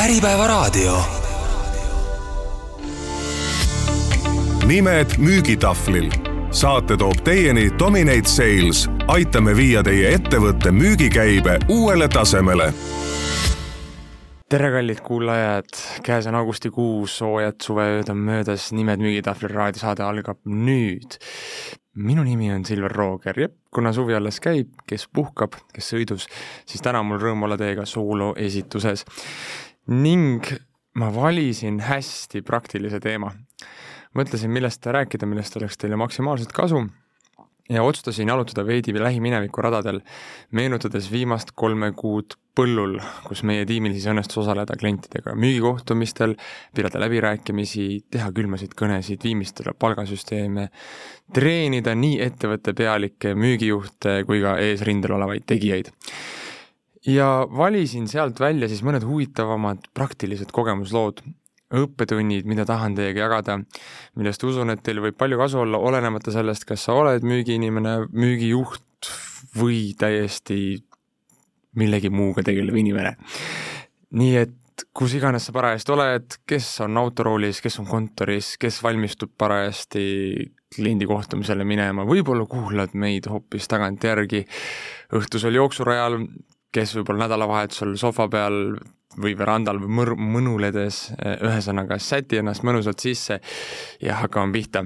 Äripäevaraadio. nimed müügitahvlil. saate toob teieni Dominate Sales. aitame viia teie ettevõtte müügikäibe uuele tasemele tere, kallid kuulajad, käes on augustikuu, soojad suveööd on möödas, Nimed müügitahvlil raadiosaade algab nüüd. minu nimi on Silver Rooger ja kuna suvi alles käib, kes puhkab, kes sõidus, siis täna on mul rõõm olla teiega sooloesituses. Ning ma valisin hästi praktilise teema. mõtlesin, millest rääkida, millest oleks teile maksimaalselt kasu ja otsustasin jalutada veidi lähimineviku radadel, meenutades viimast kolme kuud põllul, kus meie tiimil siis õnnestus osaleda klientidega müügikohtumistel, pidada läbirääkimisi, teha külmasid kõnesid, viimistleda palgasüsteeme, treenida nii ettevõtte pealikke, müügijuhte kui ka eesrindel olevaid tegijaid. Ja valisin sealt välja siis mõned huvitavamad praktilised kogemuslood, õppetunnid, mida tahan teiega jagada, millest usun, et teil võib palju kasu olla, olenemata sellest, kas sa oled müügiinimene, müügijuht või täiesti millegi muuga tegelev inimene. nii et kus iganes sa parajasti oled, kes on autoroolis, kes on kontoris, kes valmistub parajasti kliendi kohtumisele minema, võib-olla kuulad meid hoopis tagantjärgi õhtusel jooksurajal, kes võib-olla nädalavahetusel sohva peal või verandal või mõr-, mõnuledes, ühesõnaga säti ennast mõnusalt sisse ja hakkame pihta.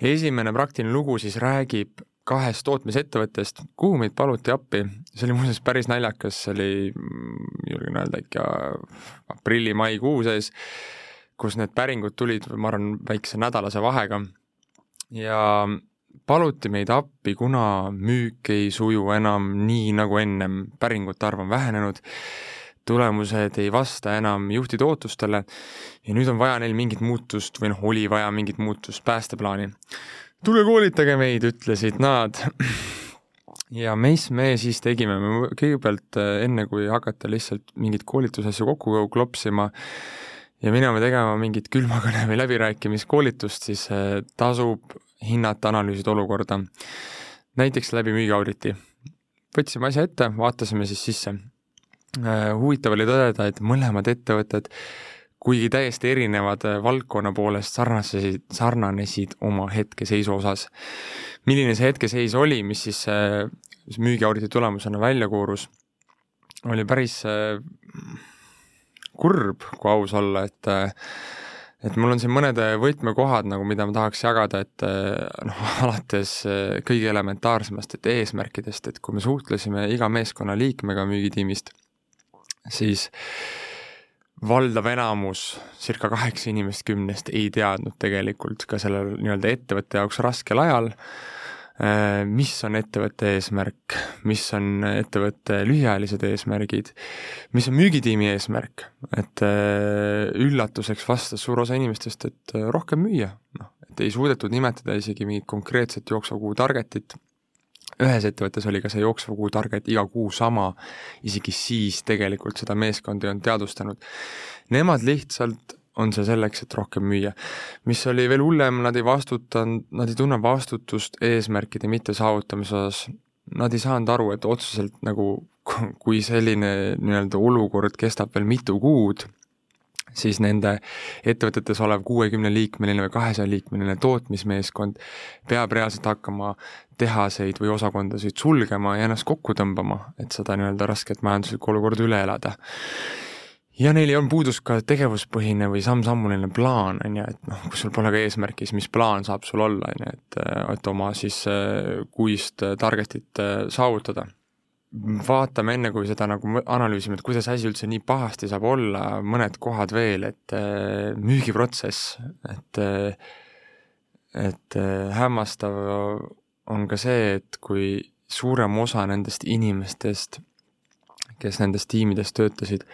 esimene praktiline lugu siis räägib kahest tootmisettevõttest, kuhu meid paluti appi, see oli muuseas päris naljakas, see oli, julgen öelda, ikka aprilli-maikuu sees, kus need päringud tulid, ma arvan, väikse nädalase vahega ja paluti meid appi, kuna müük ei suju enam nii nagu ennem, päringute arv on vähenenud tulemused ei vasta enam juhtide ootustele ja nüüd on vaja neil mingit muutust või noh, oli vaja mingit muutust päästeplaani. tule koolitage meid, ütlesid nad. ja mis me siis tegime, me kõigepealt enne, kui hakata lihtsalt mingeid koolitusasju kokku klopsima ja minema tegema mingit külmakõne või läbirääkimiskoolitust, siis eh, tasub hinnata, analüüsida olukorda. näiteks läbi müügiauditi. võtsime asja ette, vaatasime siis sisse Äh, huvitav oli tõdeda, et mõlemad ettevõtted, kuigi täiesti erinevad äh, valdkonna poolest, sarnasesid, sarnanesid oma hetkeseisu osas. milline see hetkeseis oli, mis siis müügiauditi tulemusena välja koorus, oli päris kurb, kui aus olla, et et mul on siin mõned võtmekohad nagu, mida ma tahaks jagada, et noh, alates kõige elementaarsemast, et eesmärkidest, et kui me suhtlesime iga meeskonna liikmega müügitiimist siis valdav enamus, circa kaheksa inimest kümnest ei teadnud tegelikult ka sellel nii-öelda ettevõtte jaoks raskel ajal, äh, mis on ettevõtte eesmärk, mis on ettevõtte lühiajalised eesmärgid, mis on müügitiimi eesmärk, et äh, üllatuseks vastas suur osa inimestest, et äh, rohkem müüa, noh, et ei suudetud nimetada isegi mingit konkreetset jooksva kuu target'it. Ühes ettevõttes oli ka see jooksva kuu target iga kuu sama, isegi siis tegelikult seda meeskond ei olnud teadvustanud. Nemad lihtsalt on see selleks, et rohkem müüa. mis oli veel hullem, nad ei vastutanud, nad ei tunne vastutust eesmärkide mittesaavutamise osas, nad ei saanud aru, et otseselt nagu kui selline nii-öelda olukord kestab veel mitu kuud, siis nende ettevõtetes olev kuuekümneliikmeline või kahesajaliikmeline tootmismeeskond peab reaalselt hakkama tehaseid või osakondasid sulgema ja ennast kokku tõmbama, et seda nii-öelda rasket majanduslikku olukorda üle elada ja neil on puudus ka tegevuspõhine või samm-sammuline plaan, on ju, et noh, kui sul pole ka eesmärki, siis mis plaan saab sul olla, on ju, et, et oma siis kuist target'it saavutada. Vaatame enne, kui seda nagu analüüsime, et kuidas asi üldse nii pahasti saab olla, mõned kohad veel, et äh, müügiprotsess, et äh, et äh, hämmastav on ka see, et kui suurem osa nendest inimestest, kes nendes tiimides töötasid,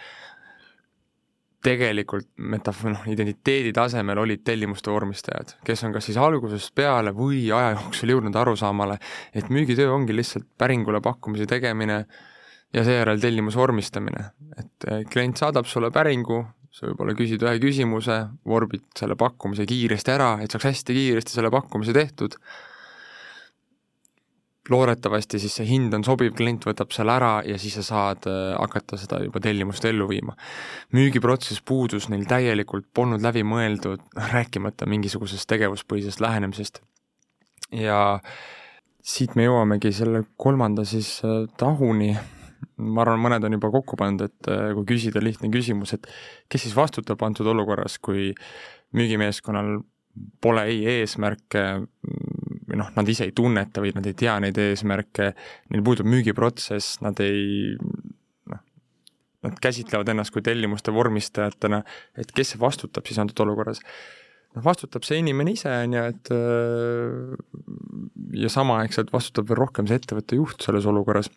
tegelikult metaf-, noh, identiteedi tasemel olid tellimuste vormistajad, kes on kas siis algusest peale või aja jooksul jõudnud arusaamale, et müügitöö ongi lihtsalt päringule pakkumise tegemine ja seejärel tellimuse vormistamine. et eh, klient saadab sulle päringu, sa võib-olla küsid ühe küsimuse, vorbid selle pakkumise kiiresti ära, et saaks hästi kiiresti selle pakkumise tehtud loodetavasti siis see hind on sobiv, klient võtab selle ära ja siis sa saad äh, hakata seda juba tellimust ellu viima. müügiprotsess puudus neil täielikult, polnud läbi mõeldud, rääkimata mingisugusest tegevuspõhisest lähenemisest. ja siit me jõuamegi selle kolmanda siis äh, tahuni, ma arvan, mõned on juba kokku pannud, et äh, kui küsida lihtne küsimus, et kes siis vastutab antud olukorras, kui müügimeeskonnal pole ei eesmärke või noh, nad ise ei tunneta või nad ei tea neid eesmärke, neil puudub müügiprotsess, nad ei noh, nad käsitlevad ennast kui tellimuste vormistajatena, et kes vastutab siis antud olukorras. noh, vastutab see inimene ise, on ju, et ja samaaegselt vastutab veel rohkem see ettevõtte juht selles olukorras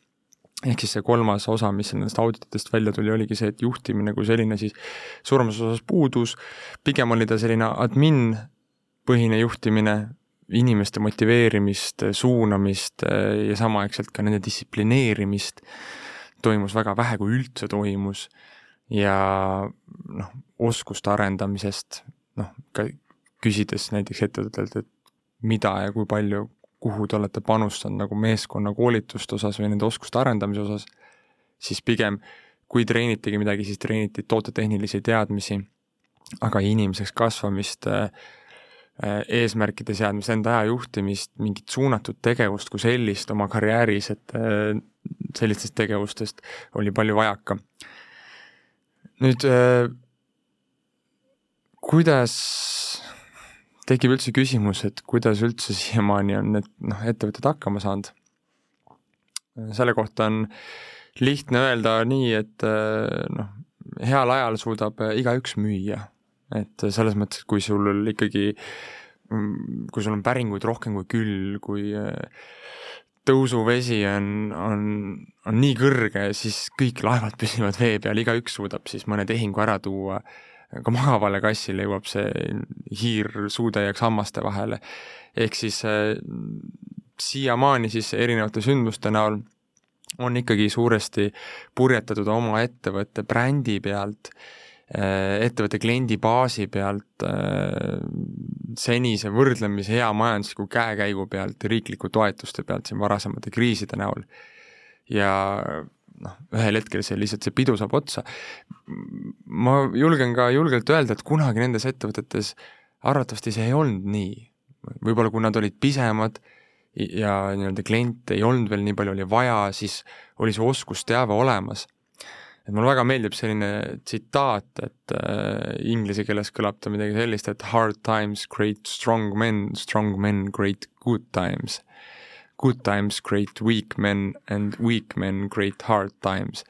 ehk siis see kolmas osa, mis nendest audititest välja tuli, oligi see, et juhtimine kui selline siis suuremas osas puudus, pigem oli ta selline admin põhine juhtimine, inimeste motiveerimist, suunamist eh, ja samaaegselt ka nende distsiplineerimist toimus väga vähe, kui üldse toimus. ja noh, oskuste arendamisest, noh, ka küsides näiteks ettevõtetelt, et mida ja kui palju, kuhu te olete panustanud nagu meeskonna koolituste osas või nende oskuste arendamise osas, siis pigem kui treenitigi midagi, siis treeniti tootetehnilisi teadmisi, aga inimeseks kasvamist Äh, eesmärkide seadmist, enda aja juhtimist, mingit suunatud tegevust kui sellist oma karjääris, et äh, sellistest tegevustest oli palju vajaka. nüüd äh, kuidas tekib üldse küsimus, et kuidas üldse siiamaani on need noh, ettevõtted hakkama saanud? selle kohta on lihtne öelda nii, et noh, heal ajal suudab igaüks müüa et selles mõttes, et kui sul ikkagi, mm, kui sul on päringuid rohkem kui küll, kui äh, tõusuvesi on, on, on nii kõrge, siis kõik laevad püsivad vee peal, igaüks suudab siis mõne tehingu ära tuua, ka magavale kassile jõuab see hiir suutäieks hammaste vahele. ehk siis äh, siiamaani siis erinevate sündmuste näol on ikkagi suuresti purjetatud oma ettevõtte brändi pealt äh, ettevõtte kliendi baasi pealt, äh, senise võrdlemisi hea majandusliku käekäigu pealt ja riikliku toetuste pealt siin varasemate kriiside näol. ja noh, ühel hetkel see lihtsalt, see pidu saab otsa. ma julgen ka julgelt öelda, et kunagi nendes ettevõtetes arvatavasti see ei olnud nii. võib-olla kui nad olid pisemad ja nii-öelda kliente ei olnud veel nii palju, oli vaja, siis oli see oskusteave olemas et mulle väga meeldib selline tsitaat, et äh, inglise keeles kõlab ta midagi sellist, et hard times create strong men, strong men create good times. Good times create weak men and weak men create hard times.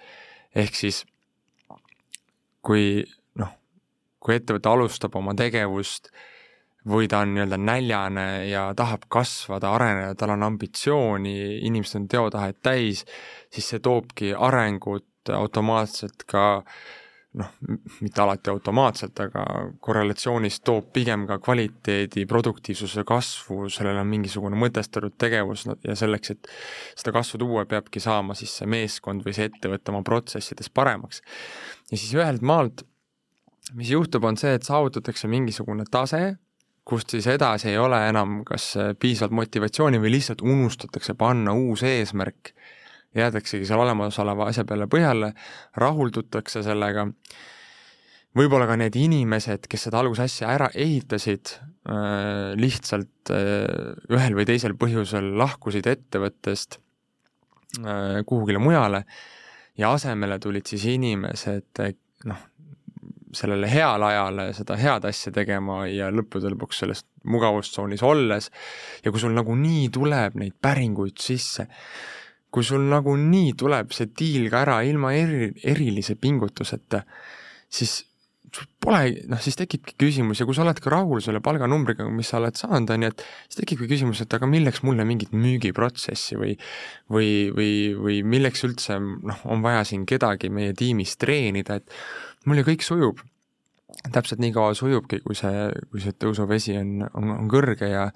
ehk siis kui noh, kui ettevõte alustab oma tegevust või ta on nii-öelda näljane ja tahab kasvada, areneda, tal on ambitsiooni, inimesed on teotahet täis, siis see toobki arengut automaatselt ka noh, mitte alati automaatselt, aga korrelatsioonis toob pigem ka kvaliteedi, produktiivsuse kasvu, sellel on mingisugune mõtestatud tegevus ja selleks, et seda kasvu tuua, peabki saama siis see meeskond või see ettevõte oma protsessides paremaks. ja siis ühelt maalt, mis juhtub, on see, et saavutatakse mingisugune tase, kust siis edasi ei ole enam kas piisavalt motivatsiooni või lihtsalt unustatakse panna uus eesmärk jäädaksegi seal olemasoleva asja peale põhjale, rahuldutakse sellega, võib-olla ka need inimesed, kes seda algusasja ära ehitasid, äh, lihtsalt äh, ühel või teisel põhjusel lahkusid ettevõttest äh, kuhugile mujale ja asemele tulid siis inimesed noh, sellele heale ajale seda head asja tegema ja lõppude lõpuks selles mugavustsoonis olles ja kui sul nagunii tuleb neid päringuid sisse, kui sul nagunii tuleb see diil ka ära ilma eri, erilise pingutuseta, siis sul pole, noh siis tekibki küsimus ja kui sa oled ka rahul selle palganumbriga, mis sa oled saanud, on ju, et siis tekibki küsimus, et aga milleks mulle mingit müügiprotsessi või või, või, või milleks üldse noh, on vaja siin kedagi meie tiimis treenida, et mul ju kõik sujub. täpselt nii kaua sujubki, kui see, kui see tõusuvesi on, on, on kõrge ja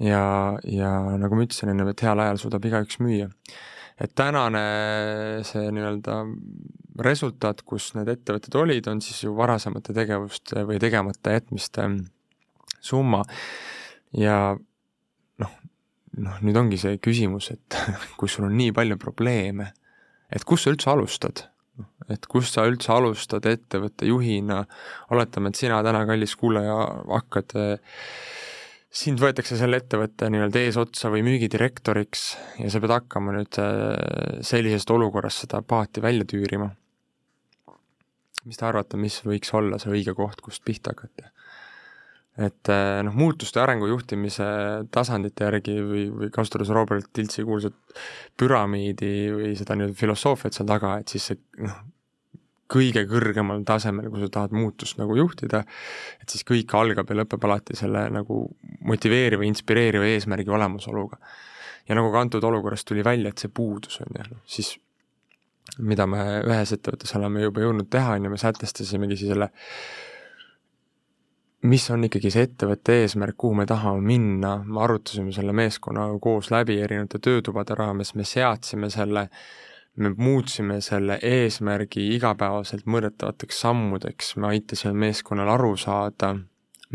ja, ja nagu ma ütlesin enne, et heal ajal suudab igaüks müüa. et tänane see nii-öelda resultaat, kus need ettevõtted olid, on siis ju varasemate tegevuste või tegemata jätmiste summa ja noh, noh, nüüd ongi see küsimus, et kui sul on nii palju probleeme, et kust sa üldse alustad? et kust sa üldse alustad ettevõtte juhina, oletame, et sina täna, kallis kuulaja, hakkad sind võetakse selle ettevõtte nii-öelda eesotsa või müügidirektoriks ja sa pead hakkama nüüd sellisest olukorrast seda paati välja tüürima. mis te arvate, mis võiks olla see õige koht, kust pihta hakata? et eh, noh, muutuste arengu juhtimise tasandite järgi või, või kasutades Robert Tiltsi kuulsat püramiidi või seda nii-öelda filosoofiat seal taga, et siis see noh, kõige kõrgemal tasemel, kui sa tahad muutust nagu juhtida, et siis kõik algab ja lõpeb alati selle nagu motiveeriva, inspireeriva eesmärgi olemasoluga. ja nagu ka antud olukorras tuli välja, et see puudus on ju, siis mida me ühes ettevõttes oleme juba jõudnud teha, on ju, me sätestasimegi siis selle mis on ikkagi see ettevõtte eesmärk, kuhu me tahame minna, me arutasime selle meeskonnaga koos läbi erinevate töötubade raames, me seadsime selle, me muutsime selle eesmärgi igapäevaselt mõõdetavateks sammudeks, me aitasime meeskonnal aru saada,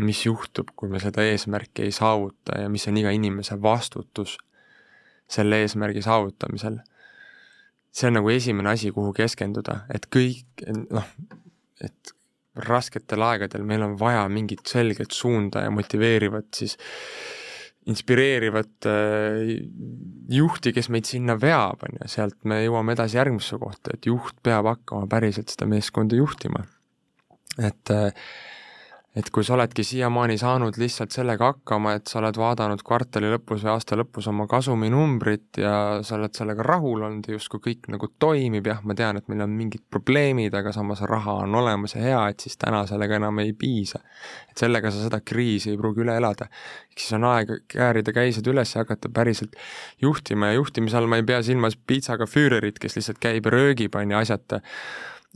mis juhtub, kui me seda eesmärki ei saavuta ja mis on iga inimese vastutus selle eesmärgi saavutamisel. see on nagu esimene asi, kuhu keskenduda, et kõik, noh, et rasketel aegadel meil on vaja mingit selget suunda ja motiveerivat siis inspireerivat äh, juhti, kes meid sinna veab, on ju, sealt me jõuame edasi järgmisse kohta, et juht peab hakkama päriselt seda meeskonda juhtima. et äh, et kui sa oledki siiamaani saanud lihtsalt sellega hakkama, et sa oled vaadanud kvartali lõpus või aasta lõpus oma kasuminumbrit ja sa oled sellega rahul olnud ja justkui kõik nagu toimib, jah, ma tean, et meil on mingid probleemid, aga samas raha on olemas ja hea, et siis täna sellega enam ei piisa. et sellega sa seda kriisi ei pruugi üle elada. ehk siis on aeg käärida käised üles ja hakata päriselt juhtima ja juhtimise all ma ei pea silmas piitsaga füürerit, kes lihtsalt käib ja röögib, on ju, asjata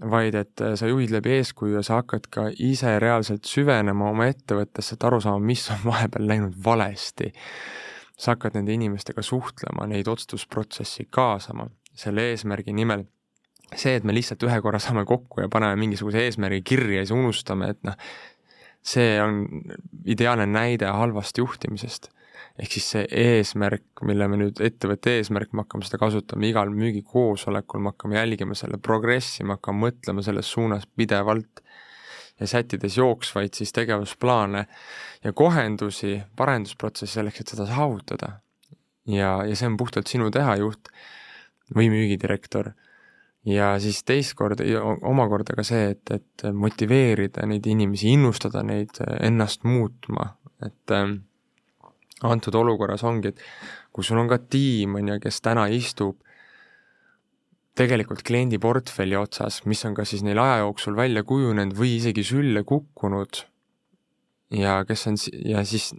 vaid et äh, sa juhid läbi eeskuju ja sa hakkad ka ise reaalselt süvenema oma ettevõttesse, et aru saama, mis on vahepeal läinud valesti. sa hakkad nende inimestega suhtlema, neid otsustusprotsessi kaasama selle eesmärgi nimel. see, et me lihtsalt ühe korra saame kokku ja paneme mingisuguse eesmärgi kirja ja siis unustame, et noh, see on ideaalne näide halvast juhtimisest ehk siis see eesmärk, mille me nüüd, ettevõtte eesmärk, me hakkame seda kasutama igal müügikoosolekul, me hakkame jälgima selle progressi, me hakkame mõtlema selles suunas pidevalt ja sättides jooksvaid siis tegevusplaane ja kohendusi, parendusprotsessi selleks, et seda saavutada. ja, ja see on puhtalt sinu teha, juht või müügidirektor. ja siis teist korda, omakorda ka see, et, et motiveerida neid inimesi, innustada neid ennast muutma, et äh, antud olukorras ongi, et kui sul on ka tiim, on ju, kes täna istub tegelikult kliendi portfelli otsas, mis on ka siis neil aja jooksul välja kujunenud või isegi sülle kukkunud ja kes on, ja siis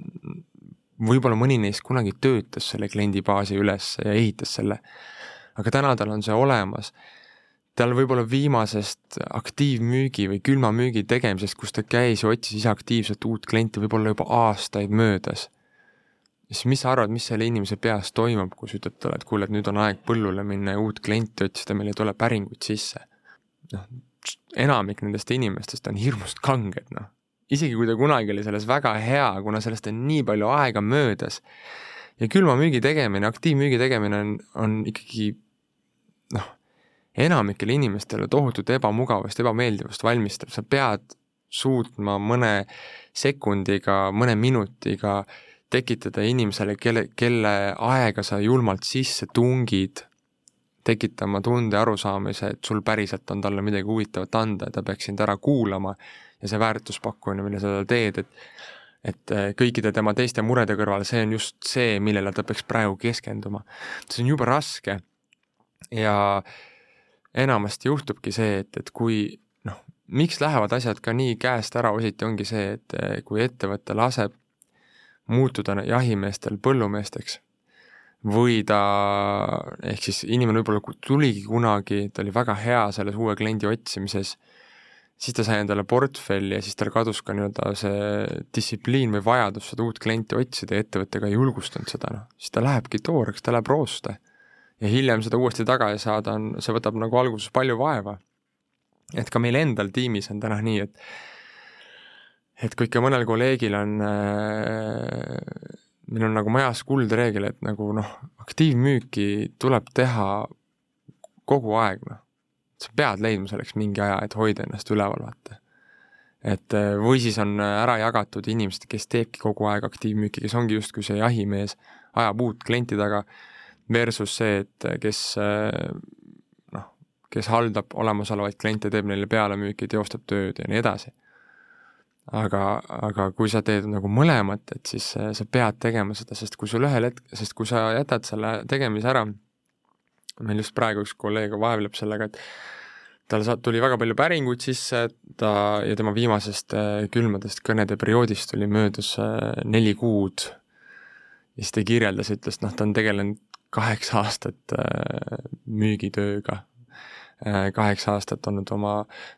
võib-olla mõni neist kunagi töötas selle kliendibaasi üles ja ehitas selle, aga täna tal on see olemas, tal võib-olla viimasest aktiivmüügi või külmamüügi tegemisest, kus ta käis ja otsis ise aktiivselt uut klienti, võib-olla juba aastaid möödas siis mis sa arvad, mis selle inimese peas toimub, kui sa ütled talle, et kuule, et nüüd on aeg põllule minna ja uut klienti otsida, meil ei tule päringuid sisse. noh, enamik nendest inimestest on hirmust kanged, noh. isegi kui ta kunagi oli selles väga hea, kuna sellest on nii palju aega möödas ja külmamüügi tegemine, aktiivmüügi tegemine on, on ikkagi noh, enamikele inimestele tohutut ebamugavust, ebameeldivust valmistab, sa pead suutma mõne sekundiga, mõne minutiga äh, tekitada inimesele, kelle, kelle aega sa julmalt sisse tungid, tekitama tunde, arusaamise, et sul päriselt on talle midagi huvitavat anda ja ta peaks sind ära kuulama ja see väärtuspakkumine, mille sa talle teed, et et äh, kõikide tema teiste murede kõrval, see on just see, millele ta peaks praegu keskenduma. see on jube raske ja enamasti juhtubki see, et, et kui noh, miks lähevad asjad ka nii käest ära ositi, ongi see, et äh, kui ettevõte laseb muutuda jahimeestel põllumeesteks. või ta, ehk siis inimene võib-olla tuligi kunagi, ta oli väga hea selles uue kliendi otsimises, siis ta sai endale portfelli ja siis tal kadus ka nii-öelda see distsipliin või vajadus seda uut klienti otsida ja ettevõte ka ei julgustanud seda, noh, siis ta lähebki tooreks, ta läheb rooste. ja hiljem seda uuesti tagasi saada on, see võtab nagu alguses palju vaeva. et ka meil endal tiimis on täna nii, et et kui ikka mõnel kolleegil on äh, meil on nagu majas kuldreegel, et nagu noh, aktiivmüüki tuleb teha kogu aeg, noh. sa pead leidma selleks mingi aja, et hoida ennast üleval, vaata. et äh, või siis on ära jagatud inimesed, kes teebki kogu aeg aktiivmüüki, kes ongi justkui see jahimees, ajab uut klienti taga, versus see, et kes noh, kes haldab olemasolevaid kliente, teeb neile pealemüüki, teostab tööd ja nii edasi aga, aga kui sa teed nagu mõlemat, et siis sa pead tegema seda, sest kui sul ühel hetkel, sest kui sa jätad selle tegemise ära, meil just praegu üks kolleeg vaevleb sellega, et tal sa-, tuli väga palju päringuid sisse, ta ja tema viimasest äh, külmadest kõnede perioodist tuli möödus äh, neli kuud. ja siis ta kirjeldas, ütles, noh, ta on tegelenud kaheksa aastat äh, müügitööga kaheksa aastat olnud oma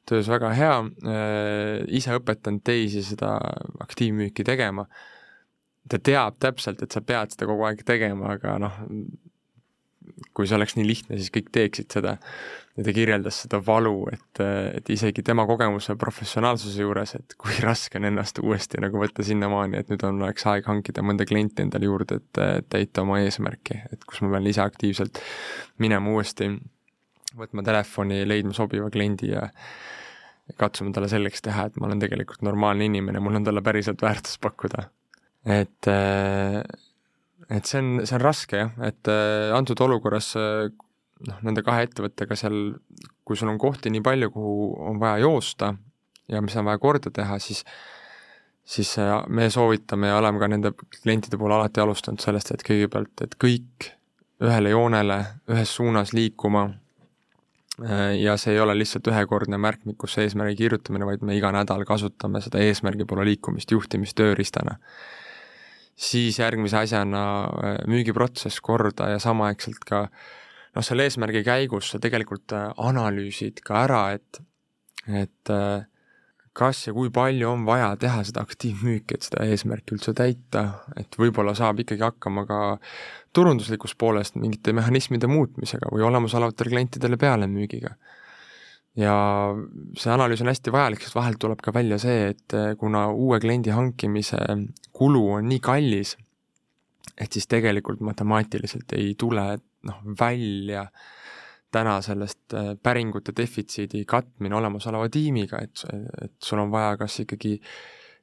töös väga hea, äh, ise õpetanud teisi seda aktiivmüüki tegema. ta teab täpselt, et sa pead seda kogu aeg tegema, aga noh, kui see oleks nii lihtne, siis kõik teeksid seda. ja ta kirjeldas seda valu, et, et isegi tema kogemuse professionaalsuse juures, et kui raske on ennast uuesti nagu võtta sinnamaani, et nüüd on, oleks aeg hankida mõnda klienti endale juurde, et täita oma eesmärki, et kus ma pean ise aktiivselt minema uuesti võtma telefoni, leidma sobiva kliendi ja katsuma talle selgeks teha, et ma olen tegelikult normaalne inimene, mul on talle päriselt väärtust pakkuda. et, äh, et see on, see on raske jah, et äh, antud olukorras äh, noh, nende kahe ettevõttega seal, kui sul on kohti nii palju, kuhu on vaja joosta ja mis on vaja korda teha, siis siis me soovitame ja oleme ka nende klientide puhul alati alustanud sellest, et kõigepealt, et kõik ühele joonele, ühes suunas liikuma ja see ei ole lihtsalt ühekordne märkmikusse eesmärgi kirjutamine, vaid me iga nädal kasutame seda eesmärgi poole liikumist juhtimistööriistana. siis järgmise asjana äh, müügiprotsess korda ja samaaegselt ka noh, selle eesmärgi käigus sa tegelikult äh, analüüsid ka ära, et, et kas ja kui palju on vaja teha seda aktiivmüüki, et seda eesmärki üldse täita, et võib-olla saab ikkagi hakkama ka turunduslikust poolest mingite mehhanismide muutmisega või olemasolevatele klientidele pealemüügiga. ja see analüüs on hästi vajalik, sest vahel tuleb ka välja see, et kuna uue kliendi hankimise kulu on nii kallis, et siis tegelikult matemaatiliselt ei tule noh, välja äh, täna sellest äh, päringute defitsiidi katmine olemasoleva tiimiga, et, et sul on vaja kas ikkagi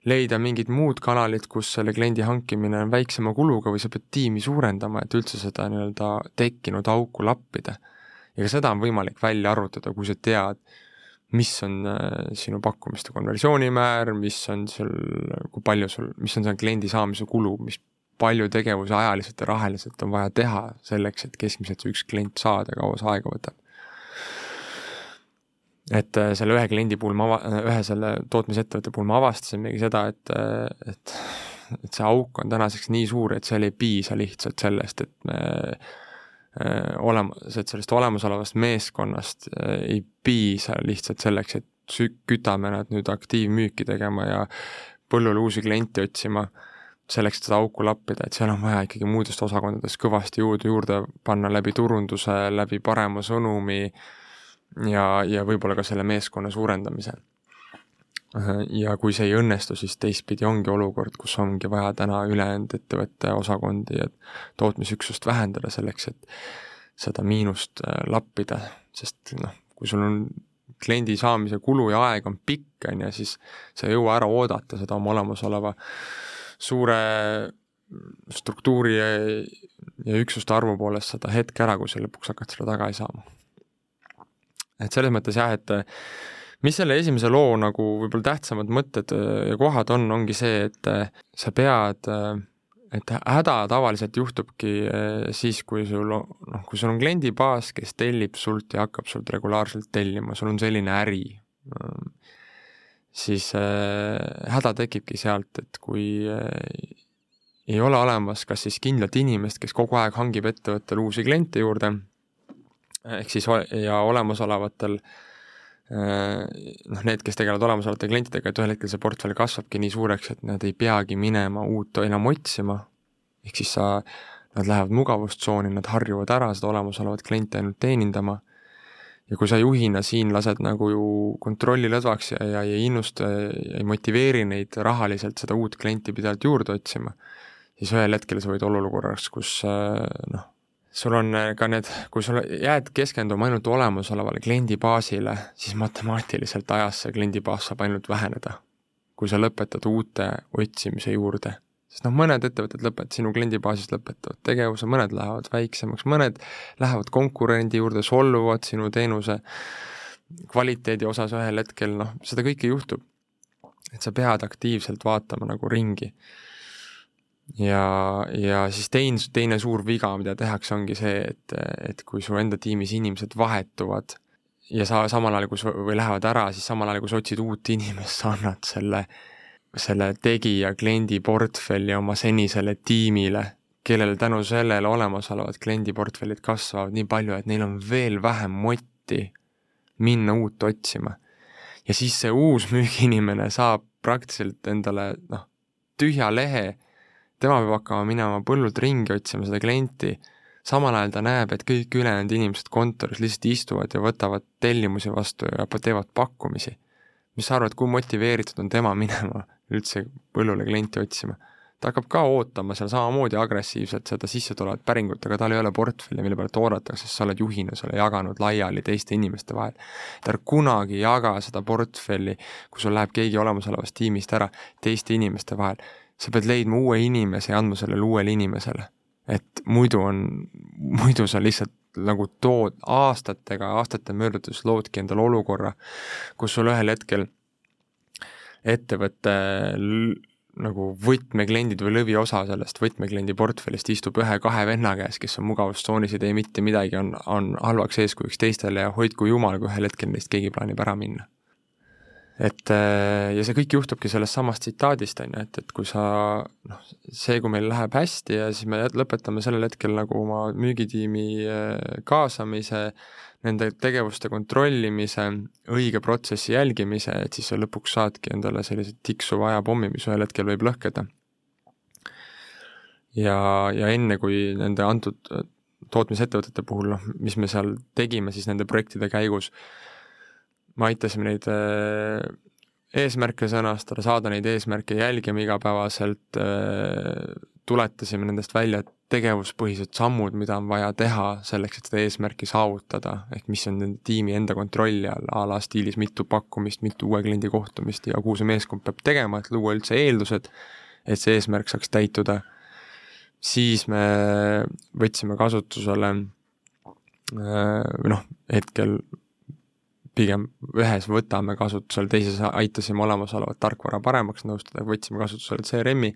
leida mingid muud kanalid, kus selle kliendi hankimine on väiksema kuluga või sa pead tiimi suurendama, et üldse seda nii-öelda tekkinud auku lappida. ja ka seda on võimalik välja arvutada, kui sa tead, mis on äh, sinu pakkumiste konversioonimäär, mis on sul, kui palju sul, mis on see kliendi saamise kulu, mis palju tegevusi ajaliselt ja rahaliselt on vaja teha selleks, et keskmiselt see üks klient saada, kaua see aega võtab. Et äh, selle ühe kliendi puhul ma ava-, ühe selle tootmisettevõtte puhul ma avastasimegi seda, et, äh, et et see auk on tänaseks nii suur, et seal ei piisa lihtsalt sellest, et me äh, olemas, et sellest olemasolevast meeskonnast ei piisa lihtsalt selleks, et sü-, kütame nad nüüd aktiivmüüki tegema ja põllule uusi kliente otsima selleks, et seda auku lappida, et seal on vaja ikkagi muudest osakondadest kõvasti juurde, juurde panna läbi turunduse, läbi parema sõnumi ja, ja võib-olla ka selle meeskonna suurendamise. ja kui see ei õnnestu, siis teistpidi ongi olukord, kus ongi vaja täna ülejäänud ettevõtte osakondi ja tootmisüksust vähendada selleks, et seda miinust äh, lappida, sest noh, kui sul on kliendi saamise kulu ja aeg on pikk, on ju, siis sa ei jõua ära oodata seda oma olemasoleva suure struktuuri ja, ja üksuste arvu poolest seda hetke ära, kui sa lõpuks hakkad seda tagasi saama. Et selles mõttes jah, et mis selle esimese loo nagu võib-olla tähtsamad mõtted ja kohad on, ongi see, et sa pead, et häda tavaliselt juhtubki siis, kui sul noh, kui sul on kliendibaas, kes tellib sult ja hakkab sult regulaarselt tellima, sul on selline äri siis äh, häda tekibki sealt, et kui äh, ei ole olemas kas siis kindlat inimest, kes kogu aeg hangib ettevõttele uusi kliente juurde, ehk siis ja olemasolevatel äh, noh, need, kes tegelevad olemasolevate klientidega, et ühel hetkel see portfell kasvabki nii suureks, et nad ei peagi minema uut enam otsima, ehk siis sa, nad lähevad mugavustsooni, nad harjuvad ära seda olemasolevat klienti ainult teenindama. Ja kui sa juhina siin lased nagu ju kontrolli lõdvaks ja, ja ei innusta, ei motiveeri neid rahaliselt seda uut klienti pidevalt juurde otsima, siis ühel hetkel sa võid olla olukorras, kus noh, sul on ka need, kui sul jääd keskenduma ainult olemasolevale kliendibaasile, siis matemaatiliselt ajas see kliendibaas saab ainult väheneda. kui sa lõpetad uute otsimise juurde sest noh, mõned ettevõtted lõpetavad, sinu kliendibaasist lõpetavad tegevuse, mõned lähevad väiksemaks, mõned lähevad konkurendi juurde, solvuvad sinu teenuse kvaliteedi osas ühel hetkel, noh, seda kõike juhtub. et sa pead aktiivselt vaatama nagu ringi. Ja, ja siis teine, teine suur viga, mida tehakse, ongi see, et, et kui su enda tiimis inimesed vahetuvad ja sa samal ajal, kui sa, või lähevad ära, siis samal ajal, kui sa otsid uut inimest, sa annad selle selle tegija kliendi portfelli oma senisele tiimile, kellel tänu sellele olemasolevad kliendiportfellid kasvavad nii palju, et neil on veel vähem motti minna uut otsima. ja siis see uus müügiinimene saab praktiliselt endale noh, tühja lehe, tema peab hakkama minema põllult ringi otsima seda klienti, samal ajal ta näeb, et kõik ülejäänud inimesed kontoris lihtsalt istuvad ja võtavad tellimusi vastu ja teevad pakkumisi. mis sa arvad, kui motiveeritud on tema minema üldse põllule klienti otsima. ta hakkab ka ootama seal samamoodi agressiivselt seda sissetulevat päringut, aga tal ei ole portfelli, mille pealt oodata, sest sa oled juhina selle jaganud laiali teiste inimeste vahel. ta kunagi jaga seda portfelli, kui sul läheb keegi olemasolevast tiimist ära, teiste inimeste vahel. Sa pead leidma uue inimese ja andma sellele uuele inimesele. et muidu on, muidu sa lihtsalt nagu tood aastatega, aastate möödudes loodki endale olukorra, kus sul ühel hetkel ettevõtte nagu võtmekliendid või lõviosa sellest võtmekliendi portfellist istub ühe-kahe venna käes, kes on mugavustsoonis, ei tee mitte midagi, on, on halvaks eeskujuks teistele ja hoidku jumal, kui ühel hetkel neist keegi plaanib ära minna. Et äh, ja see kõik juhtubki sellest samast tsitaadist, on ju, et, et kui sa noh, see, kui meil läheb hästi ja siis me lõpetame sellel hetkel nagu oma müügitiimi äh, kaasamise, nende tegevuste kontrollimise, õige protsessi jälgimise, et siis sa lõpuks saadki endale sellise tiksuva ajapommi, mis ühel hetkel võib lõhkeda. ja, ja enne, kui nende antud tootmisettevõtete puhul, noh, mis me seal tegime siis nende projektide käigus, me aitasime neid äh, eesmärke sõnastada, saada neid eesmärke jälgima igapäevaselt, äh, tuletasime nendest välja tegevuspõhised sammud, mida on vaja teha selleks, et seda eesmärki saavutada, ehk mis on nende tiimi enda kontrolli all, a la stiilis mitu pakkumist, mitu uue kliendi kohtumist ja kuhu see meeskond peab tegema, et luua üldse eeldused, et see eesmärk saaks täituda, siis me võtsime kasutusele äh, noh, hetkel pigem ühes võtame kasutusele, teises aitasime olemasolevat tarkvara paremaks nõustada, võtsime kasutusele CRM-i,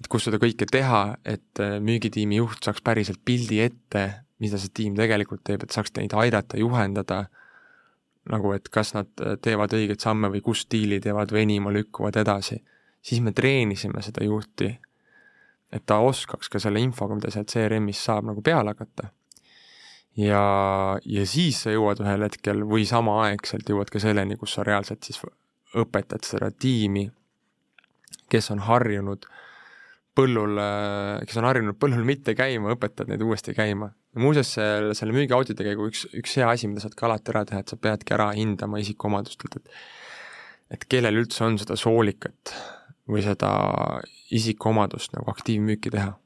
et kus seda kõike teha, et äh, müügitiimi juht saaks päriselt pildi ette, mida see tiim tegelikult teeb, et saaks neid aidata, juhendada, nagu et kas nad äh, teevad õigeid samme või kus stiili teevad venima, lükkuvad edasi. siis me treenisime seda juhti, et ta oskaks ka selle infoga, mida sealt CRM-is saab, nagu peale hakata. Ja, ja siis sa jõuad ühel hetkel või samaaegselt jõuad ka selleni, kus sa reaalselt siis õpetad seda tiimi, kes on harjunud põllul, kes on harjunud põllul mitte käima, õpetad neid uuesti käima. muuseas, selle, selle müügiauditi käigu üks, üks hea asi, mida saad ka alati ära teha, et sa peadki ära hindama isikuomadustelt, et et kellel üldse on seda soolikat või seda isikuomadust nagu aktiivmüüki teha.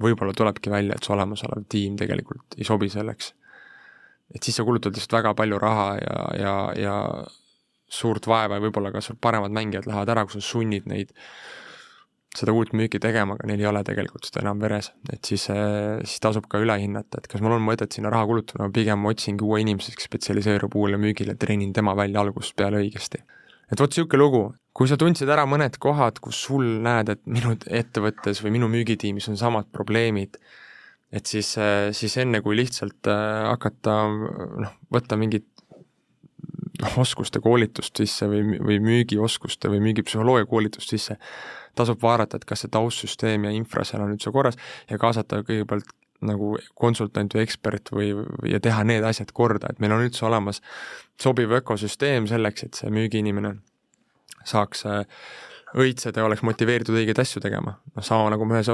Võib-olla tulebki välja, et su olemasolev tiim tegelikult ei sobi selleks. et siis sa kulutad lihtsalt väga palju raha ja, ja, ja suurt vaeva ja võib-olla ka sul paremad mängijad lähevad ära, kui sa sunnid neid seda uut müüki tegema, aga neil ei ole tegelikult seda enam veres, et siis, eh, siis tasub ka üle hinnata, et kas mul on mõtet sinna raha kulutada, ma pigem otsingi uue inimese, kes spetsialiseerub uuele müügile, treenin tema välja algusest peale õigesti. Et vot niisugune lugu, kui sa tundsid ära mõned kohad, kus sul näed, et minu ettevõttes või minu müügitiimis on samad probleemid, et siis, eh, siis enne, kui lihtsalt eh, hakata noh, võtta mingit noh, oskuste koolitust sisse või, või müügioskuste või müügipsühholoogia koolitust sisse, tasub vaadata, et kas see taustsüsteem ja infra seal on üldse korras ja kaasata kõigepealt nagu konsultant või ekspert või, ja teha need asjad korda, et meil on üldse olemas sobiv ökosüsteem selleks, et see müügiinimene saaks äh, õitseda ja oleks motiveeritud õigeid asju tegema. noh, sama nagu me ühes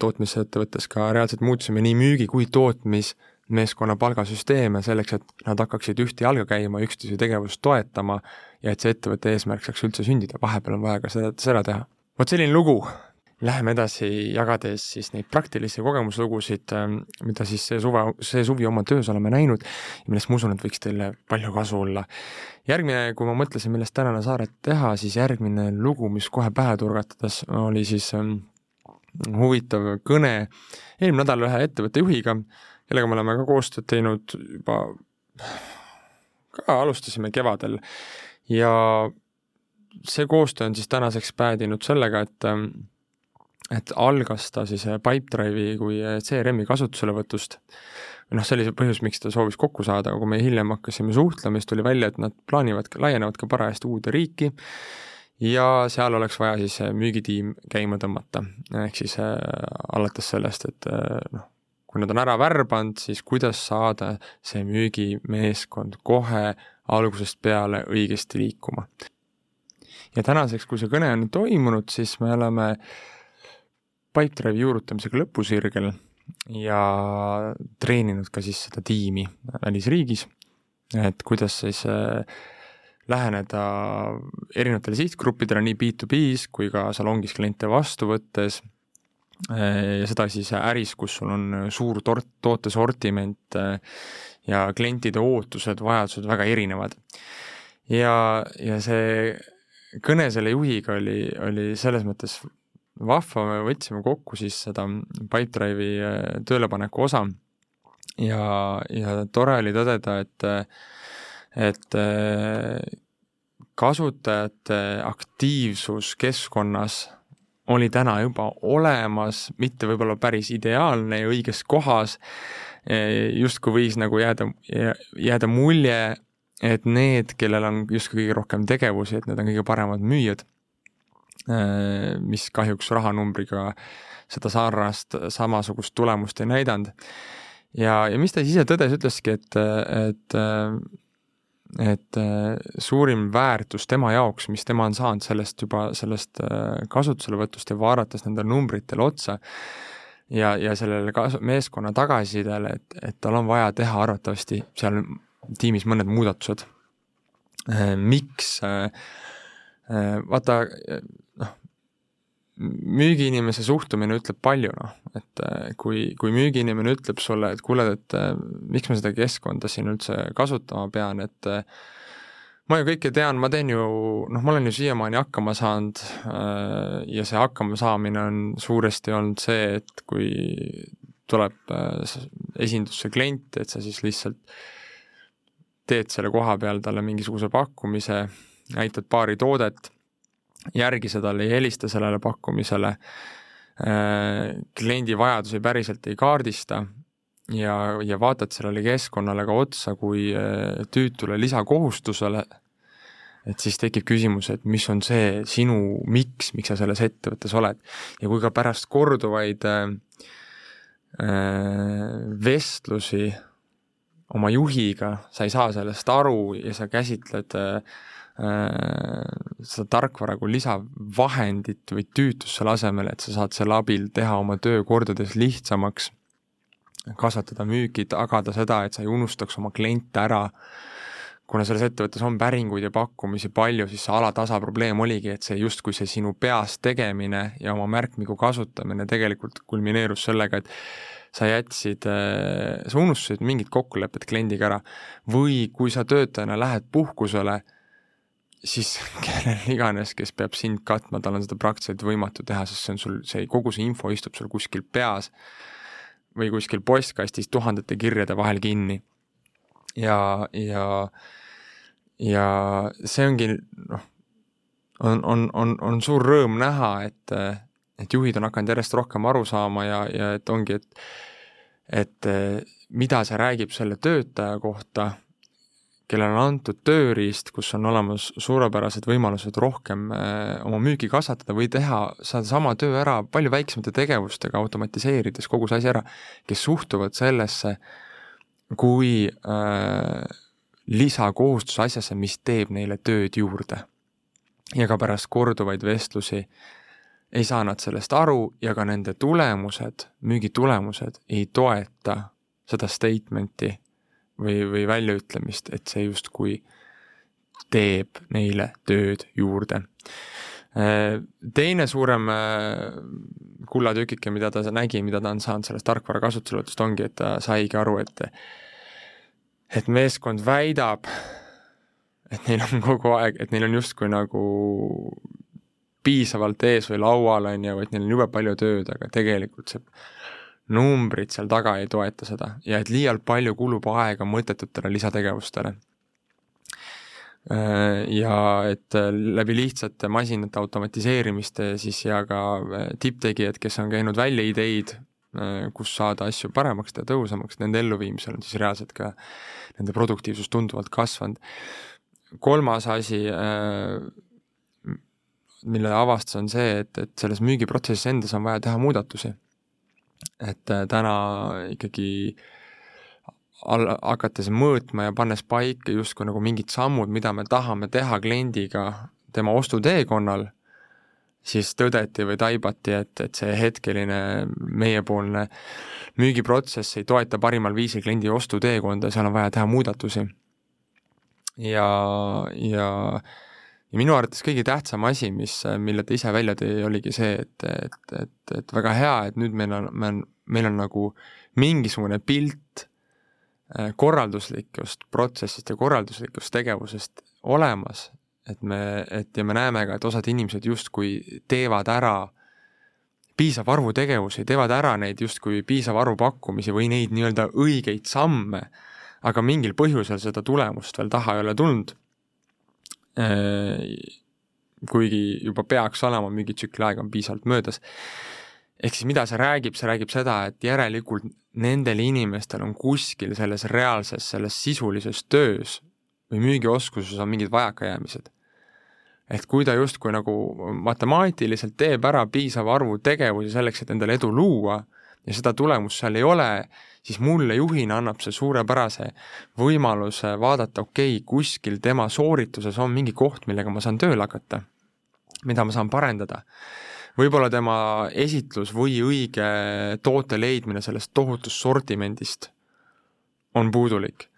tootmisettevõttes ka reaalselt muutsime nii müügi kui tootmismeeskonna palgasüsteeme selleks, et nad hakkaksid ühte jalga käima, üksteise tegevust toetama ja et see ettevõtte eesmärk saaks üldse sündida, vahepeal on vaja ka seda, seda teha. Vot selline lugu läheme edasi, jagades siis neid praktilisi kogemuslugusid, ähm, mida siis see suve, see suvi oma töös oleme näinud ja millest ma usun, et võiks teile palju kasu olla. järgmine, kui ma mõtlesin, millest tänane saaret teha, siis järgmine lugu, mis kohe pähe turgatades, oli siis ähm, huvitav kõne eelmine nädal ühe ettevõtte juhiga, kellega me oleme ka koostööd teinud juba, ka alustasime kevadel ja see koostöö on siis tänaseks päädinud sellega, et ähm, et algas ta siis äh, Pipedrive'i kui äh, CRM-i kasutuselevõtust. noh, see oli see põhjus, miks ta soovis kokku saada, aga kui me hiljem hakkasime suhtlema, siis tuli välja, et nad plaanivad, laienevad ka parajasti uude riiki ja seal oleks vaja siis äh, müügitiim käima tõmmata. ehk siis äh, alates sellest, et äh, noh, kui nad on ära värbanud, siis kuidas saada see müügimeeskond kohe algusest peale õigesti liikuma. ja tänaseks, kui see kõne on toimunud, siis me oleme äh, Pipedrive'i juurutamisega lõpusirgel ja treeninud ka siis seda tiimi välisriigis, et kuidas siis äh, läheneda erinevatele sihtgruppidele nii B2B-s kui ka salongis kliente vastu võttes äh, ja seda siis äris, kus sul on suur tort-, tootesortiment äh, ja klientide ootused, vajadused väga erinevad. ja, ja see kõne selle juhiga oli, oli selles mõttes vahva, me võtsime kokku siis seda Pipedrive'i äh, töölepaneku osa. Ja, ja tore oli tõdeda, et, et äh, kasutajate aktiivsus keskkonnas oli täna juba olemas, mitte võib-olla päris ideaalne ja õiges kohas, justkui võis nagu jääda, jääda mulje, et need, kellel on justkui kõige rohkem tegevusi, et need on kõige paremad müüjad mis kahjuks rahanumbriga seda sarnast, samasugust tulemust ei näidanud. ja, ja mis ta siis ise tõdes, ütleski, et, et et suurim väärtus tema jaoks, mis tema on saanud sellest juba, sellest äh, kasutuselevõtust ja vaadates nendele numbritele otsa, ja, ja sellele kasu-, meeskonna tagasisidele, et, et tal on vaja teha arvatavasti seal tiimis mõned muudatused. Äh, miks vaata, müügiinimese suhtumine ütleb palju, noh, et äh, kui, kui müügiinimene ütleb sulle, et kuule, et äh, miks ma seda keskkonda siin üldse kasutama pean, et äh, ma ju kõike tean, ma teen ju, noh, ma olen ju siiamaani hakkama saanud ja see hakkama saamine on suuresti olnud see, et kui tuleb esindusse klient, et sa siis lihtsalt teed selle koha peal talle mingisuguse pakkumise, näitad paari toodet järgise talle, ei helista sellele pakkumisele, äh, kliendi vajadusi päriselt ei kaardista ja, ja vaatad sellele keskkonnale ka otsa kui äh, tüütule lisakohustusele, et siis tekib küsimus, et mis on see sinu miks, miks sa selles ettevõttes oled. ja kui ka pärast korduvaid äh, äh vestlusi oma juhiga sa ei saa sellest aru ja sa käsitled Äh, seda tarkvara kui lisavahendit või tüütust selle asemel, et sa saad selle abil teha oma töö kordades lihtsamaks, kasvatada müüki, tagada seda, et sa ei unustaks oma kliente ära, kuna selles ettevõttes on päringuid ja pakkumisi palju, siis see alatasa probleem oligi, et see justkui see sinu peas tegemine ja oma märkmigu kasutamine tegelikult kulmineerus sellega, et sa jätsid, äh, sa unustasid mingid kokkulepped kliendiga ära. Või kui sa töötajana lähed puhkusele, siis kellel iganes, kes peab sind katma, tal on seda praktiliselt võimatu teha, sest see on sul, see, kogu see info istub sul kuskil peas või kuskil postkastis tuhandete kirjade vahel kinni. ja, ja, ja see ongi noh, on, on, on, on suur rõõm näha, et, et juhid on hakanud järjest rohkem aru saama ja, ja et ongi, et et mida see räägib selle töötaja kohta kellele on antud tööriist, kus on olemas suurepärased võimalused rohkem äh, oma müügi kasvatada või teha sedasama töö ära palju väiksemate tegevustega, automatiseerides kogu see asi ära, kes suhtuvad sellesse kui äh, lisakohustus asjasse, mis teeb neile tööd juurde. ja ka pärast korduvaid vestlusi ei saa nad sellest aru ja ka nende tulemused, müügitulemused ei toeta seda statement'i või, või väljaütlemist, et see justkui teeb neile tööd juurde. teine suurem kullatükike, mida ta nägi, mida ta on saanud sellest tarkvara kasutuselevõtust, ongi, et ta saigi aru, et et meeskond väidab, et neil on kogu aeg, et neil on justkui nagu piisavalt ees või laual, on ju, et neil on jube palju tööd, aga tegelikult see numbrid seal taga ei toeta seda ja et liialt palju kulub aega mõttetutele lisategevustele. Ja et läbi lihtsate masinate automatiseerimiste siis ja ka tipptegijad, kes on käinud välja ideid, kus saada asju paremaks teha, tõhusamaks, nende elluviimisel on siis reaalselt ka nende produktiivsus tunduvalt kasvanud. kolmas asi, mille avastas, on see, et, et selles müügiprotsessis endas on vaja teha muudatusi. Et äh, täna ikkagi all, hakates mõõtma ja pannes paika justkui nagu mingid sammud, mida me tahame teha kliendiga tema ostuteekonnal, siis tõdeti või taibati, et, et see hetkeline meiepoolne müügiprotsess ei toeta parimal viisil kliendi ostuteekonda, seal on vaja teha muudatusi. ja, ja ja minu arvates kõige tähtsam asi, mis, mille ta ise välja tõi, oligi see, et, et, et, et väga hea, et nüüd meil on, me on, meil on nagu mingisugune pilt äh, korralduslikust protsessist ja korralduslikust tegevusest olemas, et me, et ja me näeme ka, et osad inimesed justkui teevad ära piisava arvu tegevusi, teevad ära neid justkui piisava arvu pakkumisi või neid nii-öelda õigeid samme, aga mingil põhjusel seda tulemust veel taha ei ole tulnud kuigi juba peaks olema, mingi tsükli aeg on piisavalt möödas. ehk siis mida see räägib, see räägib seda, et järelikult nendel inimestel on kuskil selles reaalses, selles sisulises töös või müügioskuses on mingid vajakajäämised. et kui ta justkui nagu matemaatiliselt teeb ära piisava arvu tegevusi selleks, et endale edu luua ja seda tulemust seal ei ole, siis mulle juhina annab see suurepärase võimaluse vaadata, okei okay,, kuskil tema soorituses on mingi koht, millega ma saan tööle hakata, mida ma saan parendada. võib-olla tema esitlus või õige toote leidmine sellest tohutust sortimendist on puudulik.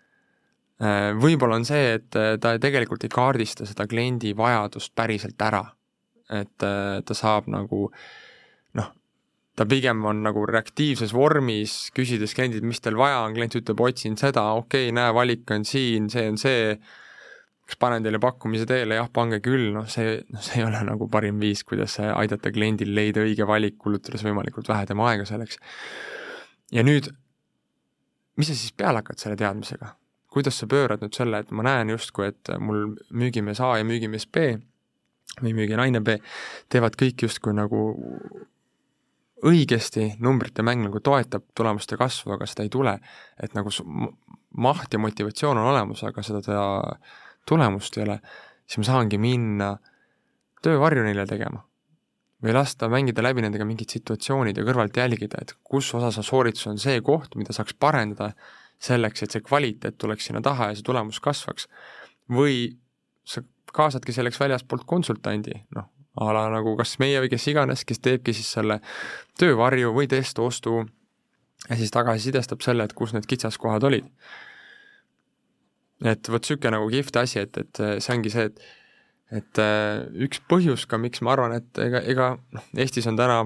Võib-olla on see, et ta tegelikult ei kaardista seda kliendi vajadust päriselt ära. et ta saab nagu noh, ta pigem on nagu reaktiivses vormis, küsides kliendilt, mis teil vaja on, klient ütleb, otsin seda, okei okay,, näe, valik on siin, see on see, kas panen teile pakkumise teele, jah, pange küll, noh see, noh see ei ole nagu parim viis, kuidas aidata kliendil leida õige valik, kulutades võimalikult vähe tema aega selleks. ja nüüd, mis sa siis peale hakkad selle teadmisega? kuidas sa pöörad nüüd selle, et ma näen justkui, et mul müügimees A ja müügimees B või müüginaine B teevad kõik justkui nagu õigesti numbrite mäng nagu toetab tulemuste kasvu, aga seda ei tule. et nagu maht ja motivatsioon on olemas, aga seda tulemust ei ole, siis ma saangi minna töövarju neile tegema. või lasta mängida läbi nendega mingid situatsioonid ja kõrvalt jälgida, et kus osas sooritus on see koht, mida saaks parendada selleks, et see kvaliteet tuleks sinna taha ja see tulemus kasvaks. või sa kaasadki selleks väljaspoolt konsultandi, noh, a la nagu kas meie või kes iganes, kes teebki siis selle töövarju või testostu ja siis tagasisidestab selle, et kus need kitsaskohad olid. et vot niisugune nagu kihvt asi, et, et see ongi see, et et äh, üks põhjus ka, miks ma arvan, et ega, ega noh, Eestis on täna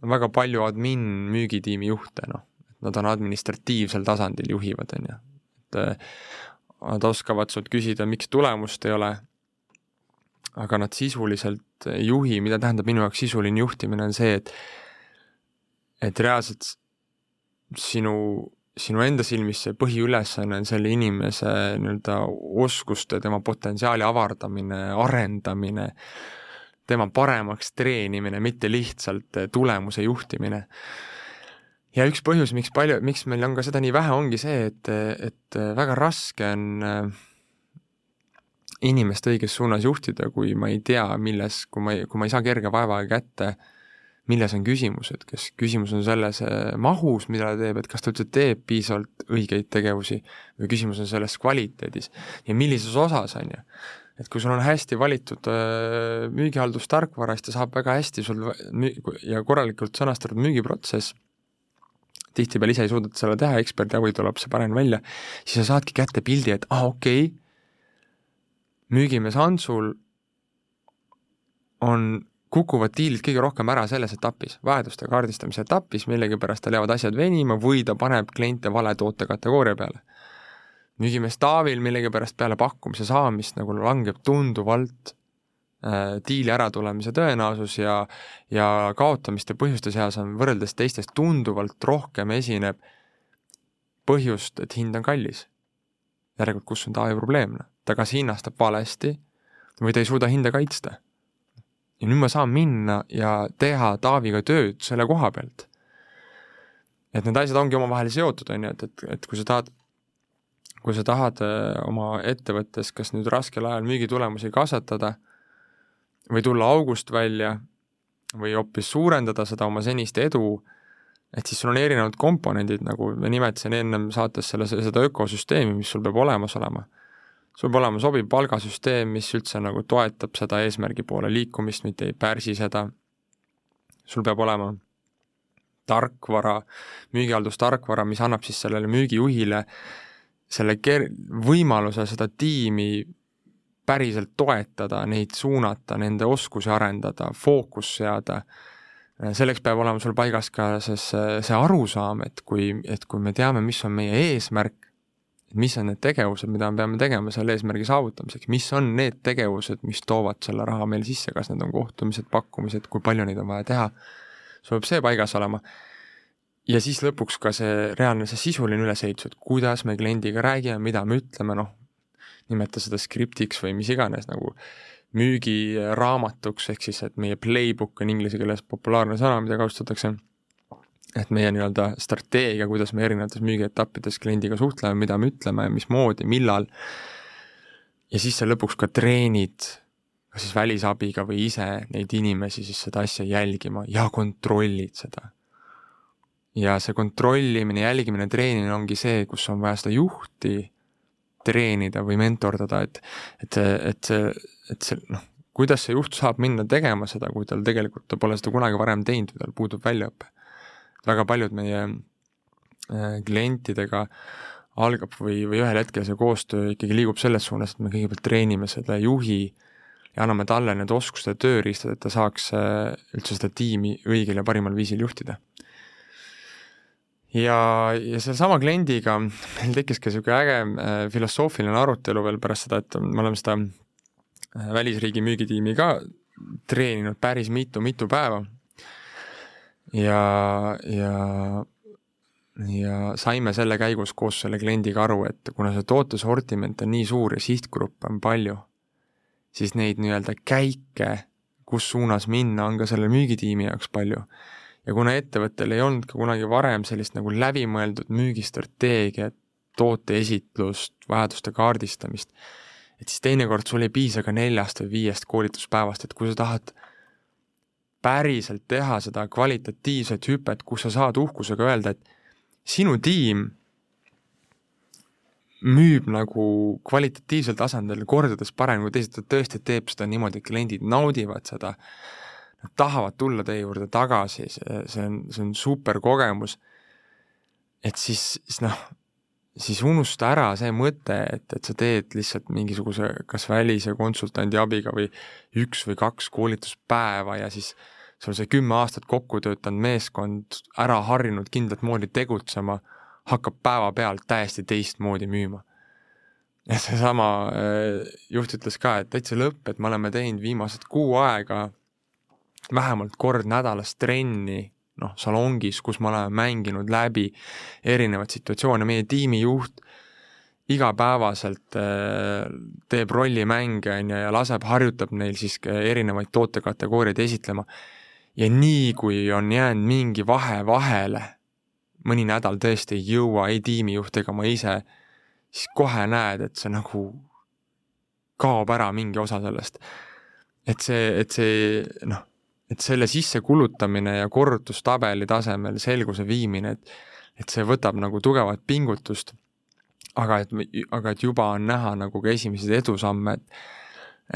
väga palju admin müügitiimi juhte, noh, nad on administratiivsel tasandil juhivad, on ju, et äh, nad oskavad sult küsida, miks tulemust ei ole, aga nad sisuliselt ei juhi, mida tähendab minu jaoks sisuline juhtimine, on see, et et reaalselt sinu, sinu enda silmis see põhiülesanne on selle inimese nii-öelda oskuste, tema potentsiaali avardamine, arendamine, tema paremaks treenimine, mitte lihtsalt tulemuse juhtimine. ja üks põhjus, miks palju, miks meil on ka seda nii vähe, ongi see, et, et väga raske on äh, inimest õiges suunas juhtida, kui ma ei tea, milles, kui ma ei, kui ma ei saa kerge vaevaga kätte, milles on küsimus, et kas küsimus on selles eh, mahus, mida ta teeb, et kas ta üldse teeb piisavalt õigeid tegevusi või küsimus on selles kvaliteedis ja millises osas, on ju. et kui sul on hästi valitud äh, müügihaldustarkvara, siis ta saab väga hästi sul ja korralikult sõnastatud müügiprotsess, tihtipeale ise ei suuda seda teha, eksperdi abil tuleb see parem välja, siis sa saadki kätte pildi, et aa ah,, okei okay,, müügimees Antsul on kukuvad diilid kõige rohkem ära selles etapis, vajaduste kaardistamise etapis, millegipärast tal jäävad asjad venima või ta paneb kliente vale tootekategooria peale. müügimees Taavil millegipärast peale pakkumise saamist nagu langeb tunduvalt äh, diili äratulemise tõenäosus ja ja kaotamiste põhjuste seas on võrreldes teistest tunduvalt rohkem esineb põhjust, et hind on kallis. Järelikult, kus on Taavi probleem, noh, ta kas hinnastab valesti või ta ei suuda hinda kaitsta ja nüüd ma saan minna ja teha Taaviga tööd selle koha pealt. et need asjad ongi omavahel seotud, on ju, et, et, et kui sa tahad, kui sa tahad äh, oma ettevõttes kas nüüd raskel ajal müügitulemusi kasvatada või tulla august välja või hoopis suurendada seda oma senist edu, et siis sul on erinevad komponendid, nagu ma nimetasin ennem saates selle, seda ökosüsteemi, mis sul peab olemas olema sul peab olema sobiv palgasüsteem, mis üldse nagu toetab seda eesmärgi poole liikumist, mitte ei pärsi seda. sul peab olema tarkvara, müügihaldustarkvara, mis annab siis sellele müügijuhile selle ker-, võimaluse seda tiimi päriselt toetada, neid suunata, nende oskusi arendada, fookus seada, selleks peab olema sul paigas ka see, see arusaam, et kui, et kui me teame, mis on meie eesmärk, mis on need tegevused, mida me peame tegema selle eesmärgi saavutamiseks, mis on need tegevused, mis toovad selle raha meil sisse, kas need on kohtumised, pakkumised, kui palju neid on vaja teha, sul peab see paigas olema. ja siis lõpuks ka see reaalne, see sisuline ülesehitus, et kuidas me kliendiga räägime, mida me ütleme, noh, nimeta seda skriptiks või mis iganes nagu müügiraamatuks, ehk siis et meie playbook on inglise keeles populaarne sõna, mida kasutatakse et meie nii-öelda strateegia, kuidas me erinevates müügietappides kliendiga suhtleme, mida me ütleme, mismoodi, millal, ja siis sa lõpuks ka treenid kas siis välisabiga või ise neid inimesi siis seda asja jälgima ja kontrollid seda. ja see kontrollimine, jälgimine, treenimine ongi see, kus on vaja seda juhti treenida või mentordada, et et et see, et see noh, kuidas see juht saab minna tegema seda, kui tal tegelikult, ta pole seda kunagi varem teinud või tal puudub väljaõpe väga paljud meie äh, klientidega algab või, või ühel hetkel see koostöö ikkagi liigub selles suunas, et me kõigepealt treenime selle juhi ja anname talle need oskused ja tööriistad, et ta saaks äh, üldse seda tiimi õigel ja parimal viisil juhtida. Ja, ja sellesama kliendiga meil tekkis ka niisugune äge äh, filosoofiline arutelu veel pärast seda, et me oleme seda välisriigi müügitiimi ka treeninud päris mitu-mitu päeva ja, ja ja saime selle käigus koos selle kliendiga aru, et kuna see tootesortiment on nii suur ja sihtgruppe on palju, siis neid nii-öelda käike, kus suunas minna, on ka selle müügitiimi jaoks palju. Ja kuna ettevõttel ei olnud ka kunagi varem sellist nagu läbimõeldud müügistrateegiat, tooteesitlust, vajaduste kaardistamist, et siis teinekord sul ei piisa ka neljast või viiest koolituspäevast, et kui sa tahad päriselt teha seda kvalitatiivset hüpet, kus sa saad uhkusega öelda, et sinu tiim müüb nagu kvalitatiivsel tasandil kordades parem kui teised, ta tõesti teeb seda niimoodi, et kliendid naudivad seda, nad tahavad tulla teie juurde tagasi, see, see on, see on super kogemus, et siis, siis noh, siis unusta ära see mõte, et, et sa teed lihtsalt mingisuguse kas välise konsultandi abiga või üks või kaks koolituspäeva ja siis sul see kümme aastat kokku töötanud meeskond, ära harjunud kindlat moodi tegutsema, hakkab päevapealt täiesti teistmoodi müüma. ja seesama äh, juht ütles ka, et täitsa lõpp, et me oleme teinud viimased kuu aega vähemalt kord nädalas trenni noh, salongis, kus me oleme mänginud läbi erinevaid situatsioone, meie tiimijuht igapäevaselt äh, teeb rollimänge, on ju, ja laseb, harjutab neil siis erinevaid tootekategooriaid esitlema. ja nii, kui on jäänud mingi vahe vahele, mõni nädal tõesti ei jõua ei tiimijuht ega ma ise, siis kohe näed, et see nagu kaob ära mingi osa sellest. et see, et see noh, et selle sissekulutamine ja korrutustabeli tasemel selguse viimine, et et see võtab nagu tugevat pingutust, aga et, aga et juba on näha nagu ka esimesed edusamme, et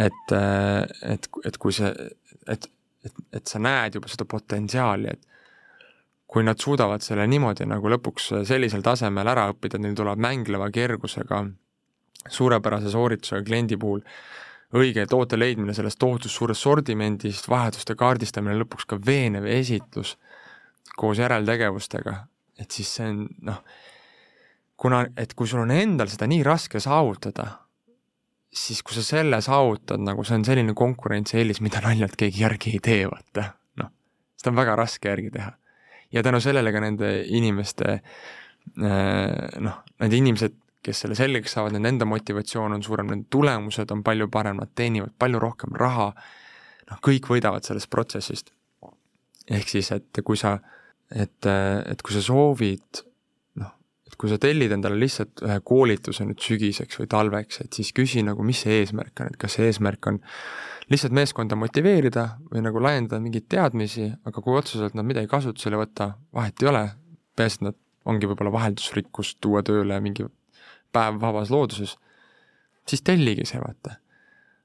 et, et, et kui see, et, et, et sa näed juba seda potentsiaali, et kui nad suudavad selle niimoodi nagu lõpuks sellisel tasemel ära õppida, neil tuleb mängleva kergusega suurepärase sooritusega kliendi puhul õige toote leidmine sellest tohutust suurest sordimendist, vajaduste kaardistamine, lõpuks ka veenev esitlus koos järeltegevustega, et siis see on noh, kuna, et kui sul on endal seda nii raske saavutada, siis kui sa selle saavutad, nagu see on selline konkurentsieelis, mida naljalt keegi järgi ei tee, vaata, noh, seda on väga raske järgi teha. ja tänu sellele ka nende inimeste äh, noh, need inimesed, kes selle selgeks saavad, nende motivatsioon on suurem, nende tulemused on palju parem, nad teenivad palju rohkem raha, noh, kõik võidavad sellest protsessist. ehk siis, et kui sa, et, et kui sa soovid et kui sa tellid endale lihtsalt ühe koolituse nüüd sügiseks või talveks, et siis küsi nagu, mis see eesmärk on, et kas see eesmärk on lihtsalt meeskonda motiveerida või nagu laiendada mingeid teadmisi, aga kui otseselt nad midagi kasutusele võtta, vahet ei ole, peaasi, et nad ongi võib-olla vaheldusrikkust tuua tööle mingi päev vabas looduses, siis tellige see, vaata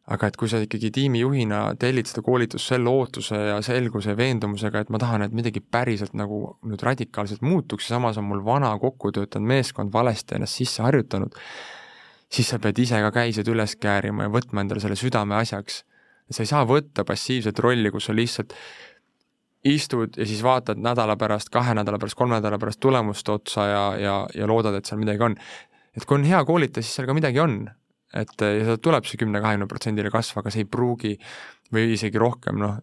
aga et kui sa ikkagi tiimijuhina tellid seda koolitust selle ootuse ja selguse ja veendumusega, et ma tahan, et midagi päriselt nagu nüüd radikaalselt muutuks ja samas on mul vana kokku töötanud meeskond valesti ennast sisse harjutanud, siis sa pead ise ka käised üles käärima ja võtma endale selle südameasjaks. sa ei saa võtta passiivset rolli, kus sa lihtsalt istud ja siis vaatad nädala pärast, kahe nädala pärast, kolme nädala pärast tulemuste otsa ja, ja, ja loodad, et seal midagi on. Et kui on hea koolitaja, siis seal ka midagi on. Et ja sealt tuleb see kümne-kahekümne protsendine kasv, aga see ei pruugi või isegi rohkem, noh,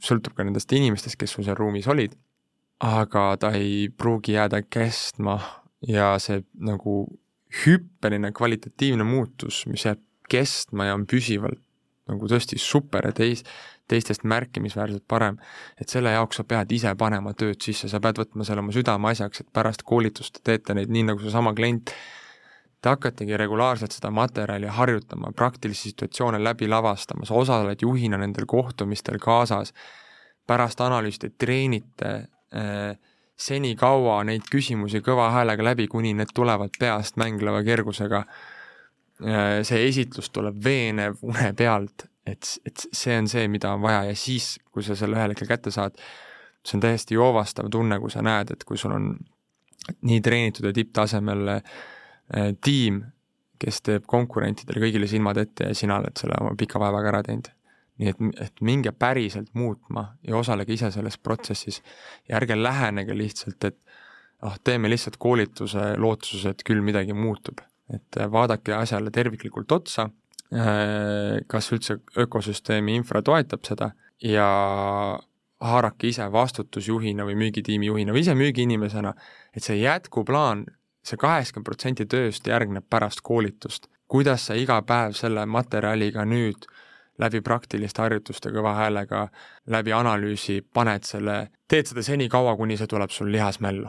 sõltub ka nendest inimestest, kes sul seal ruumis olid, aga ta ei pruugi jääda kestma ja see nagu hüppeline kvalitatiivne muutus, mis jääb kestma ja on püsivalt nagu tõesti super ja teis-, teistest märkimisväärselt parem, et selle jaoks sa pead ise panema tööd sisse, sa pead võtma selle oma südameasjaks, et pärast koolitust teete neid nii, nagu seesama klient te hakkategi regulaarselt seda materjali harjutama, praktilisi situatsioone läbi lavastama, sa osaled juhina nendel kohtumistel kaasas, pärast analüüsite, treenite äh, senikaua neid küsimusi kõva häälega läbi, kuni need tulevad peast mängleva kergusega äh,. see esitlus tuleb veenev une pealt, et, et see on see, mida on vaja ja siis, kui sa selle ühel hetkel kätte saad, see on täiesti joovastav tunne, kui sa näed, et kui sul on nii treenitud ja tipptasemel äh, tiim, kes teeb konkurentidele kõigile silmad ette ja sina oled selle oma pika vaevaga ära teinud. nii et, et minge päriselt muutma ja osalege ise selles protsessis ja ärge lähenege lihtsalt, et ah, teeme lihtsalt koolituse lootuses, et küll midagi muutub. et äh, vaadake asjale terviklikult otsa, kas üldse ökosüsteemi infra toetab seda ja haarake ise vastutusjuhina või müügitiimi juhina või ise müügiinimesena, et see jätkuplaan see kaheksakümmend protsenti tööst järgneb pärast koolitust. kuidas sa iga päev selle materjaliga nüüd läbi praktiliste harjutuste kõva häälega, läbi analüüsi paned selle, teed seda senikaua, kuni see tuleb sul lihasmällu.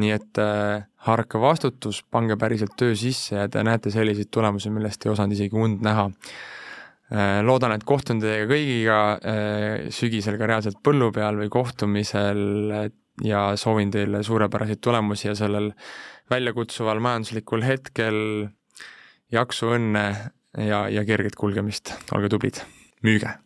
Nii et äh, haarake vastutus, pange päriselt töö sisse ja te näete selliseid tulemusi, millest ei osanud isegi und näha äh,. Loodan, et kohtun teiega kõigiga äh, sügisel ka reaalselt põllu peal või kohtumisel ja soovin teile suurepäraseid tulemusi ja sellel väljakutsuval majanduslikul hetkel jaksu, õnne ja, ja kerget kulgemist, olge tublid, müüge!